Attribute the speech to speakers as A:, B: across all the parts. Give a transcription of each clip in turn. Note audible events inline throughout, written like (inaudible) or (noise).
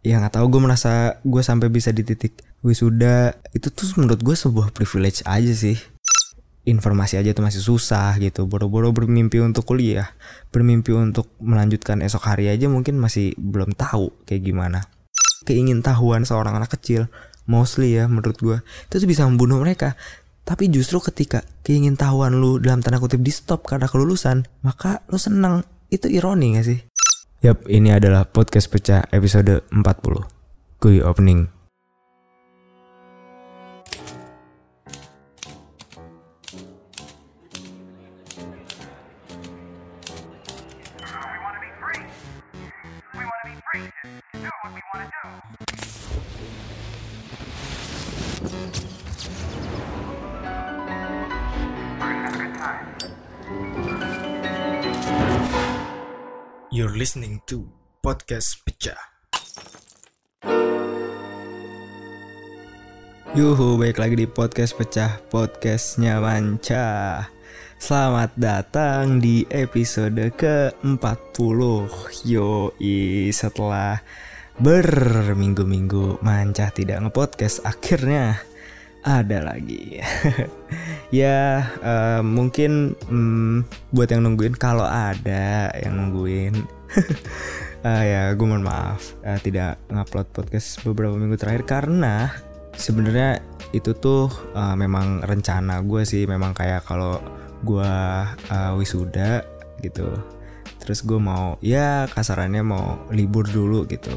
A: ya nggak tahu gue merasa gue sampai bisa di titik wisuda. Itu tuh menurut gue sebuah privilege aja sih. Informasi aja tuh masih susah gitu. Boro-boro bermimpi untuk kuliah bermimpi untuk melanjutkan esok hari aja mungkin masih belum tahu kayak gimana. Keingin tahuan seorang anak kecil mostly ya menurut gue itu tuh bisa membunuh mereka. Tapi justru ketika keingin tahuan lu dalam tanda kutip di stop karena kelulusan maka lu seneng. Itu ironi gak sih Yap, ini adalah podcast pecah episode 40 Kui opening You're listening to Podcast Pecah. Yuhu, baik lagi di Podcast Pecah, podcastnya Manca. Selamat datang di episode ke-40 Yoi, setelah berminggu-minggu Manca tidak ngepodcast Akhirnya ada lagi. (laughs) Ya uh, mungkin um, buat yang nungguin kalau ada yang nungguin uh, (laughs) ya gue mohon maaf uh, tidak ngupload podcast beberapa minggu terakhir karena sebenarnya itu tuh uh, memang rencana gue sih memang kayak kalau gue uh, wisuda gitu terus gue mau ya kasarannya mau libur dulu gitu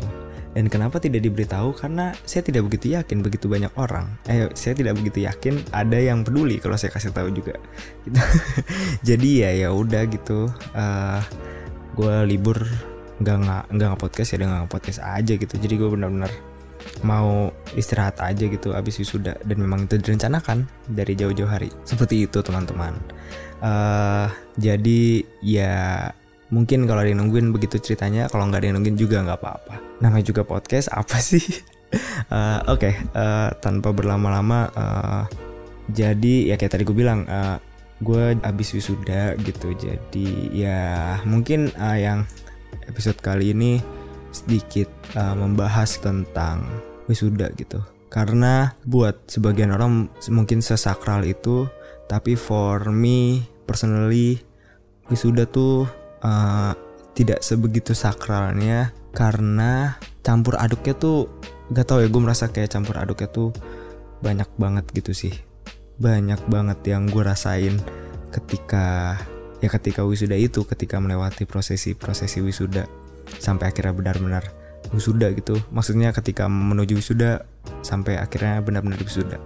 A: dan kenapa tidak diberitahu? Karena saya tidak begitu yakin begitu banyak orang. Eh, saya tidak begitu yakin ada yang peduli kalau saya kasih tahu juga. Gitu. (laughs) Jadi ya ya udah gitu. Uh, eh, gue libur nggak nggak nggak podcast ya nggak podcast aja gitu. Jadi gue benar-benar mau istirahat aja gitu abis wisuda dan memang itu direncanakan dari jauh-jauh hari. Seperti itu teman-teman. Uh, jadi ya mungkin kalau ada yang nungguin begitu ceritanya kalau nggak ada yang nungguin juga nggak apa-apa. Namanya juga podcast (laughs) apa sih? Uh, oke okay, uh, eh, tanpa berlama-lama uh, jadi ya kayak tadi gue bilang uh, gue abis wisuda gitu. Jadi ya mungkin uh, yang episode kali ini sedikit uh, membahas tentang wisuda gitu. Karena buat sebagian orang mungkin sesakral itu tapi for me personally wisuda tuh uh, tidak sebegitu sakralnya karena campur aduknya tuh gak tau ya gue merasa kayak campur aduknya tuh banyak banget gitu sih. Banyak banget yang gue rasain ketika ya ketika wisuda itu ketika melewati prosesi prosesi wisuda sampai akhirnya benar-benar wisuda gitu. Maksudnya ketika menuju wisuda sampai akhirnya benar-benar wisuda.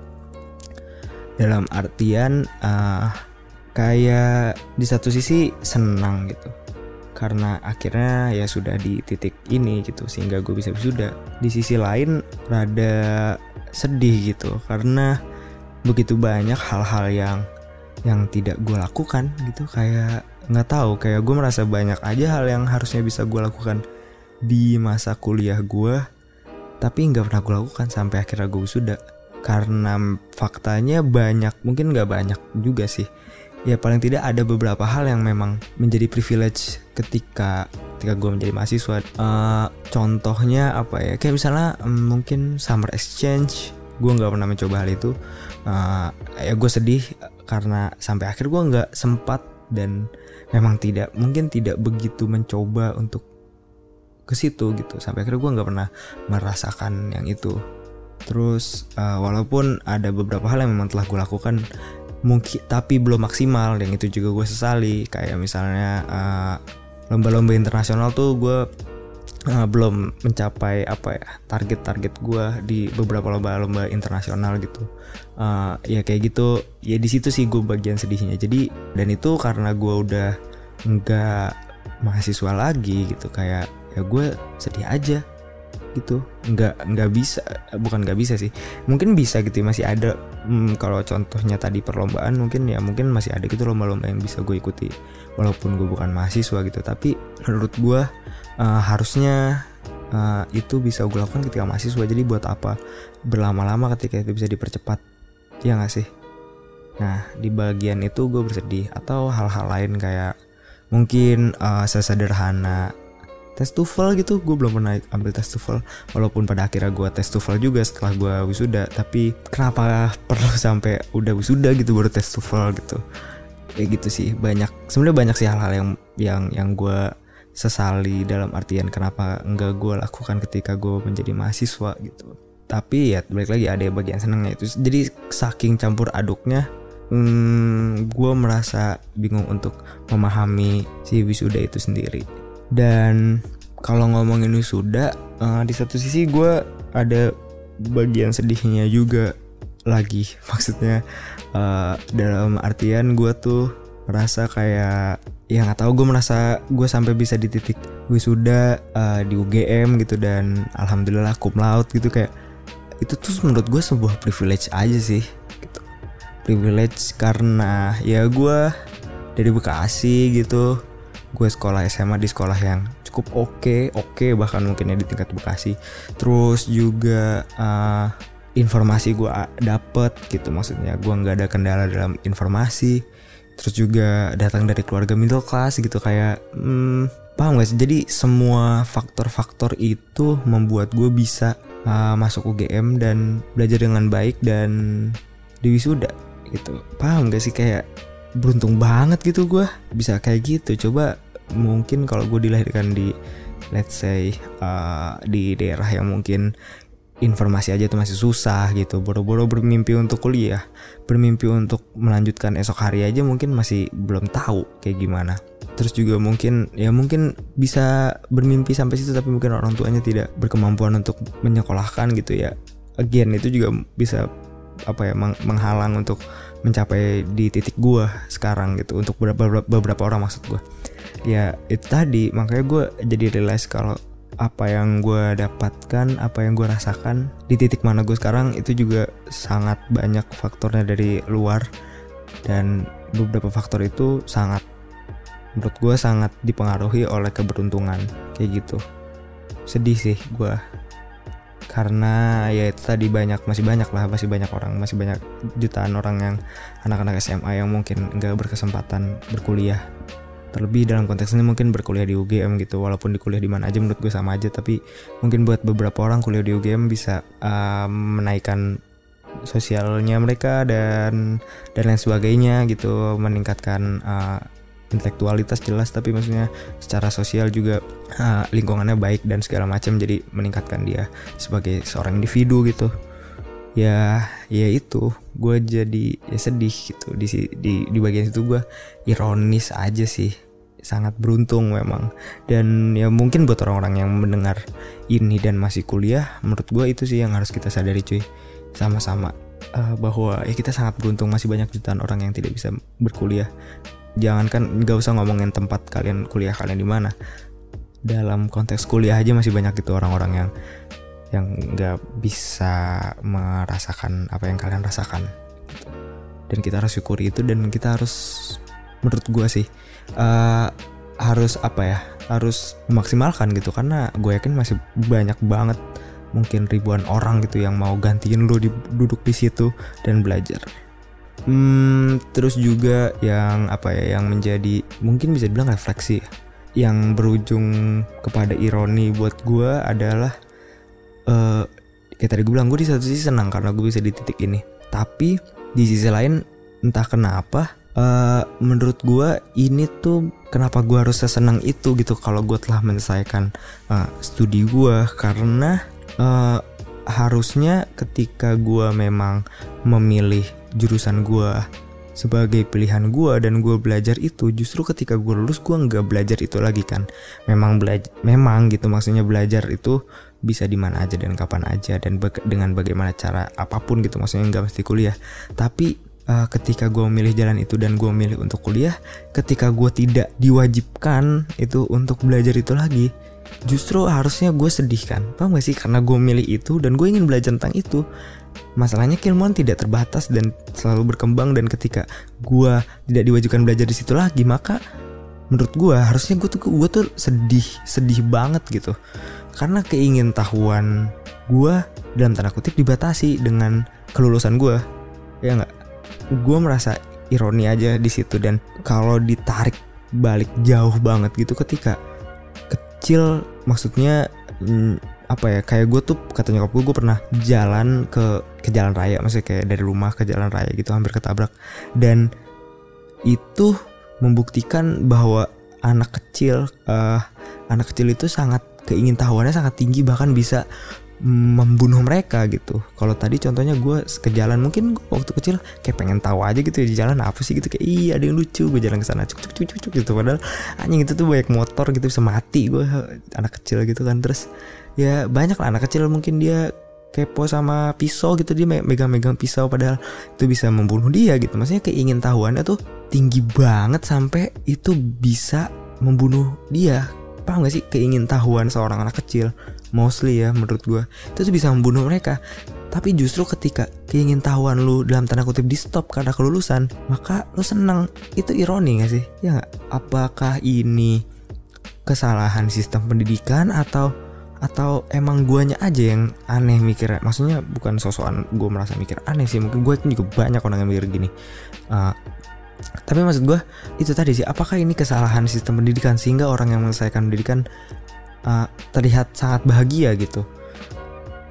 A: Dalam artian uh, kayak di satu sisi senang gitu karena akhirnya ya sudah di titik ini gitu sehingga gue bisa wisuda di sisi lain rada sedih gitu karena begitu banyak hal-hal yang yang tidak gue lakukan gitu. Kayak nggak tahu kayak gue merasa banyak aja hal yang harusnya bisa gue lakukan di masa kuliah gue tapi nggak pernah gue lakukan sampai akhirnya gue wisuda karena faktanya banyak mungkin nggak banyak juga sih ya paling tidak ada beberapa hal yang memang menjadi privilege ketika ketika gue menjadi mahasiswa. Uh, contohnya apa ya? Kayak misalnya um, mungkin summer exchange. Gue nggak pernah mencoba hal itu. Uh, ya gue sedih karena sampai akhir gue nggak sempat dan memang tidak mungkin tidak begitu mencoba untuk ke situ gitu. Sampai akhirnya gue nggak pernah merasakan yang itu. Terus uh, walaupun ada beberapa hal yang memang telah gue lakukan mungkin tapi belum maksimal. Yang itu juga gue sesali. Kayak misalnya uh, lomba-lomba internasional tuh gue uh, belum mencapai apa ya target-target gue di beberapa lomba-lomba internasional gitu. Uh, ya kayak gitu. Ya di situ sih gue bagian sedihnya. Jadi dan itu karena gue udah nggak mahasiswa lagi gitu. Kayak ya gue sedih aja gitu. Nggak nggak bisa bukan nggak bisa sih. Mungkin bisa gitu masih ada hmm, kalau contohnya tadi perlombaan mungkin ya mungkin masih ada gitu lomba-lomba yang bisa gue ikuti. Walaupun gue bukan mahasiswa gitu tapi menurut gue uh, harusnya uh, itu bisa gue lakukan ketika mahasiswa. Jadi buat apa? Berlama-lama ketika itu bisa dipercepat. Ya nggak sih? Nah di bagian itu gue bersedih. Atau hal-hal lain kayak mungkin uh, sesederhana tes TOEFL gitu. Gue belum pernah ambil tes TOEFL. Walaupun pada akhirnya gue tes TOEFL juga setelah gue wisuda. Tapi kenapa perlu (laughs) sampai udah wisuda gitu baru tes TOEFL gitu? Kayak gitu sih. Banyak sebenarnya banyak sih hal-hal yang yang yang gue sesali dalam artian kenapa enggak gue lakukan ketika gue menjadi mahasiswa gitu. Tapi ya balik lagi ada bagian senengnya itu. Jadi saking campur aduknya hmm, gue merasa bingung untuk memahami si wisuda itu sendiri dan kalau ngomongin wisuda uh, di satu sisi gue ada bagian sedihnya juga lagi. (laughs) Maksudnya uh, dalam artian gue tuh merasa kayak ya nggak tahu gue merasa gue sampai bisa di titik wisuda uh, di UGM gitu dan alhamdulillah cum laude gitu kayak itu tuh menurut gue sebuah privilege aja sih gitu. Privilege karena ya gue dari Bekasi gitu gue sekolah SMA di sekolah yang cukup oke oke okay, bahkan mungkin ya di tingkat Bekasi. Terus juga uh, informasi gue dapet gitu maksudnya gue nggak ada kendala dalam informasi. Terus juga datang dari keluarga middle class gitu kayak hmm, paham gak sih? Jadi semua faktor-faktor itu membuat gue bisa uh, masuk UGM dan belajar dengan baik dan di wisuda gitu. Paham gak sih? Kayak beruntung banget gitu gue bisa kayak gitu. Coba mungkin kalau gue dilahirkan di let's say uh, di daerah yang mungkin informasi aja tuh masih susah gitu. Boro-boro bermimpi untuk kuliah bermimpi untuk melanjutkan esok hari aja mungkin masih belum tahu kayak gimana. Terus juga mungkin ya mungkin bisa bermimpi sampai situ tapi mungkin orang tuanya tidak berkemampuan untuk menyekolahkan gitu ya. Again itu juga bisa apa ya menghalang untuk mencapai di titik gua sekarang gitu untuk beberapa beberapa orang maksud gua. Ya itu tadi makanya gue jadi realize kalau apa yang gue dapatkan, apa yang gue rasakan di titik mana gue sekarang itu juga sangat banyak faktornya dari luar dan beberapa faktor itu sangat menurut gue sangat dipengaruhi oleh keberuntungan kayak gitu. Sedih sih gue karena ya itu tadi banyak masih banyak lah masih banyak orang masih banyak jutaan orang yang anak-anak SMA yang mungkin nggak berkesempatan berkuliah. Terlebih dalam konteks ini mungkin berkuliah di UGM gitu walaupun di kuliah di mana aja menurut gue sama aja tapi mungkin buat beberapa orang kuliah di UGM bisa uh, menaikkan sosialnya mereka dan dan lain sebagainya gitu meningkatkan uh, intelektualitas jelas tapi maksudnya secara sosial juga uh, lingkungannya baik dan segala macam jadi meningkatkan dia sebagai seorang individu gitu. Ya ya itu gue jadi ya sedih gitu. Di di di bagian situ gue ironis aja sih. Sangat beruntung memang. Dan ya mungkin buat orang-orang yang mendengar ini dan masih kuliah menurut gue itu sih yang harus kita sadari cuy. Sama-sama uh, bahwa ya kita sangat beruntung masih banyak jutaan orang yang tidak bisa berkuliah jangankan nggak usah ngomongin tempat kalian kuliah kalian di mana. Dalam konteks kuliah aja masih banyak gitu orang-orang yang yang nggak bisa merasakan apa yang kalian rasakan. Dan kita harus syukuri itu dan kita harus menurut gue sih uh, harus apa ya harus memaksimalkan gitu. Karena gue yakin masih banyak banget mungkin ribuan orang gitu yang mau gantiin lo di, duduk di situ dan belajar. Hmm, terus juga yang apa ya yang menjadi mungkin bisa dibilang refleksi ya, yang berujung kepada ironi buat gue adalah uh, kayak tadi gue bilang gue di satu sisi senang karena gue bisa di titik ini. Tapi di sisi lain entah kenapa uh, menurut gue ini tuh kenapa gue harus sesenang itu gitu kalau gue telah menyelesaikan uh, studi gue karena uh, harusnya ketika gue memang memilih jurusan gue sebagai pilihan gue dan gue belajar itu justru ketika gue lulus gue nggak belajar itu lagi kan. Memang belajar memang gitu maksudnya belajar itu bisa di mana aja dan kapan aja dan be dengan bagaimana cara apa pun gitu maksudnya nggak mesti kuliah. Tapi uh, ketika gue memilih jalan itu dan gue memilih untuk kuliah ketika gue tidak diwajibkan itu untuk belajar itu lagi justru harusnya gue sedih kan. Paham gak sih? Karena gue milih itu dan gue ingin belajar tentang itu Masalahnya keilmuan tidak terbatas dan selalu berkembang dan ketika gue tidak diwajibkan belajar di situ lagi maka menurut gue harusnya gue tuh gue tuh sedih sedih banget gitu. Karena keingin tahuan gue dalam tanda kutip dibatasi dengan kelulusan gue ya nggak? Gue merasa ironi aja di situ dan kalau ditarik balik jauh banget gitu ketika kecil maksudnya mm, apa ya kayak gue tuh kata nyokap gue gue pernah jalan ke ke jalan raya maksudnya kayak dari rumah ke jalan raya gitu hampir ketabrak. Dan itu membuktikan bahwa anak kecil uh, anak kecil itu sangat keingintahuannya sangat tinggi bahkan bisa membunuh mereka gitu. Kalau tadi contohnya gue ke jalan mungkin gue waktu kecil kayak pengen tahu aja gitu ya di jalan apa sih gitu kayak iya ada yang lucu. Gue jalan ke sana cuk cuk cuk cuk gitu. Padahal anjing itu tuh banyak motor gitu bisa mati gue anak kecil gitu kan. Terus ya banyak lah anak kecil mungkin dia kepo sama pisau gitu dia megang-megang pisau padahal itu bisa membunuh dia gitu. Maksudnya keingin tahuannya tuh tinggi banget sampai itu bisa membunuh dia. Paham gak sih? Keingin tahuan seorang anak kecil mostly ya menurut gue itu tuh bisa membunuh mereka. Tapi justru ketika keingin tahuan lu dalam tanda kutip di stop karena kelulusan maka lu seneng. Itu ironi gak sih? Ya gak? apakah ini kesalahan sistem pendidikan atau atau emang guanya aja yang aneh mikir? Maksudnya bukan sosokan gue merasa mikir aneh sih. Mungkin gue juga banyak orang yang mikir gini. Uh, tapi maksud gue itu tadi sih. Apakah ini kesalahan sistem pendidikan sehingga orang yang menyelesaikan pendidikan uh, terlihat sangat bahagia gitu.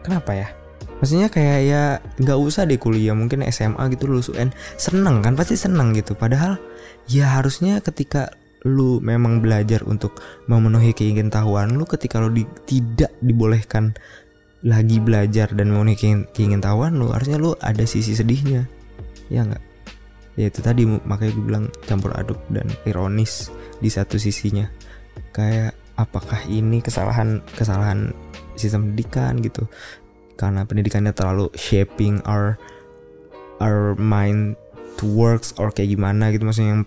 A: Kenapa ya? Maksudnya kayak ya nggak usah deh kuliah mungkin SMA gitu lulus UN seneng kan pasti seneng gitu. Padahal ya harusnya ketika lu memang belajar untuk memenuhi keingin tahuan lu ketika lu di, tidak dibolehkan lagi belajar dan memenuhi keingin, keingin tahuan lu harusnya lu ada sisi sedihnya. Ya nggak? Ya itu tadi makanya gue bilang campur aduk dan ironis di satu sisinya. Kayak apakah ini kesalahan kesalahan sistem pendidikan gitu. Karena pendidikannya terlalu shaping our our mind to works or kayak gimana gitu. Maksudnya yang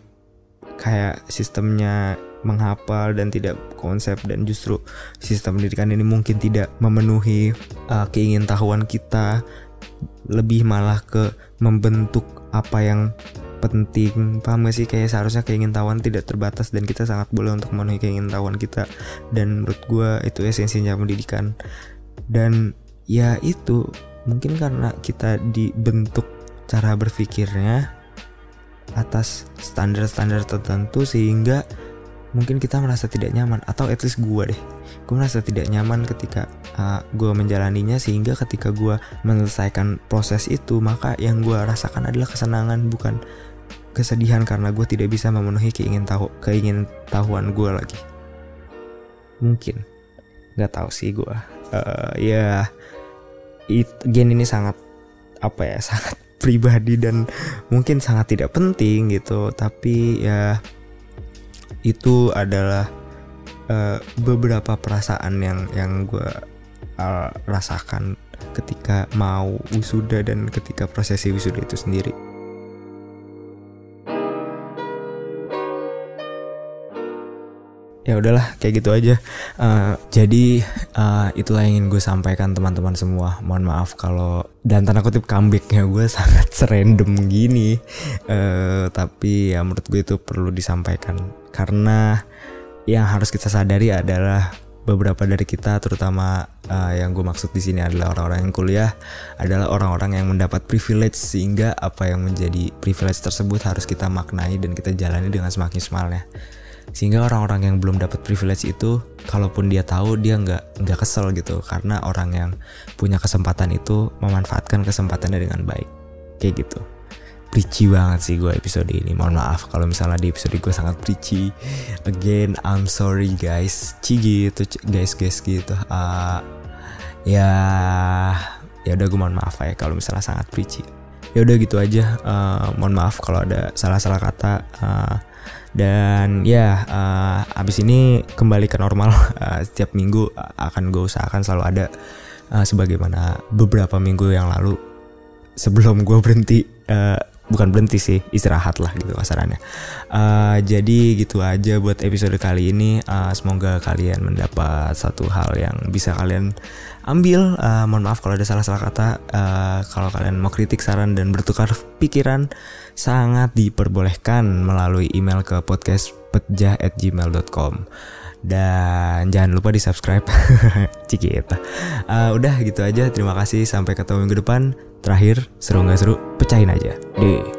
A: kayak sistemnya menghafal dan tidak konsep dan justru sistem pendidikan ini mungkin tidak memenuhi uh, keingintahuan kita. Lebih malah ke membentuk apa yang penting. Paham gak sih? Kayak seharusnya keingintahuan tidak terbatas dan kita sangat boleh untuk memenuhi keingintahuan kita. Dan menurut gue itu esensinya pendidikan. Dan ya itu mungkin karena kita dibentuk cara berpikirnya atas standar-standar tertentu sehingga mungkin kita merasa tidak nyaman. Atau at least gue deh. Gue merasa tidak nyaman ketika uh, gue menjalaninya sehingga ketika gue menyelesaikan proses itu maka yang gue rasakan adalah kesenangan bukan kesedihan karena gue tidak bisa memenuhi keingin tahu keingin tahuan gue lagi. Mungkin. Nggak tahu sih gue uh, ya it, gen ini sangat apa ya (laughs) sangat pribadi dan mungkin sangat tidak penting gitu. Tapi ya itu adalah uh, beberapa perasaan yang yang gue uh, rasakan ketika mau wisuda dan ketika prosesi wisuda itu sendiri ya udahlah kayak gitu aja. Uh, jadi uh, itulah yang ingin gue sampaikan teman-teman semua. Mohon maaf kalau dan tanda kutip comebacknya gue (laughs) sangat serandom gini. Uh, tapi ya menurut gue itu perlu disampaikan. Karena yang harus kita sadari adalah beberapa dari kita terutama uh, yang gue maksud di sini adalah orang-orang yang kuliah adalah orang-orang yang mendapat privilege sehingga apa yang menjadi privilege tersebut harus kita maknai dan kita jalani dengan semakin semalnya sehingga orang-orang yang belum dapat privilege itu kalaupun dia tahu dia nggak nggak kesel gitu. Karena orang yang punya kesempatan itu memanfaatkan kesempatannya dengan baik. Kayak gitu. Preachy banget sih gue episode ini. Mohon maaf kalau misalnya di episode gue sangat preachy. Again I'm sorry guys. Ci gitu guys guys gitu. Uh, ya ya udah gue mohon maaf ya kalau misalnya sangat preachy ya udah gitu aja. Uh, mohon maaf kalau ada salah-salah kata. Uh, dan ya uh, abis ini kembali ke normal. Uh, (laughs) setiap minggu akan gue usahakan selalu ada uh, sebagaimana beberapa minggu yang lalu sebelum gue berhenti uh, bukan berhenti sih istirahat lah gitu kasarannya. Uh, jadi gitu aja buat episode kali ini. Uh, semoga kalian mendapat satu hal yang bisa kalian ambil. Uh, mohon maaf kalau ada salah-salah kata. Uh, kalau kalian mau kritik saran dan bertukar pikiran sangat diperbolehkan melalui email ke podcastpetjah@gmail.com dan jangan lupa di subscribe (laughs) cikita. Uh, udah gitu aja. Terima kasih. Sampai ketemu minggu depan. Terakhir seru nggak seru? Pecahin aja. Deh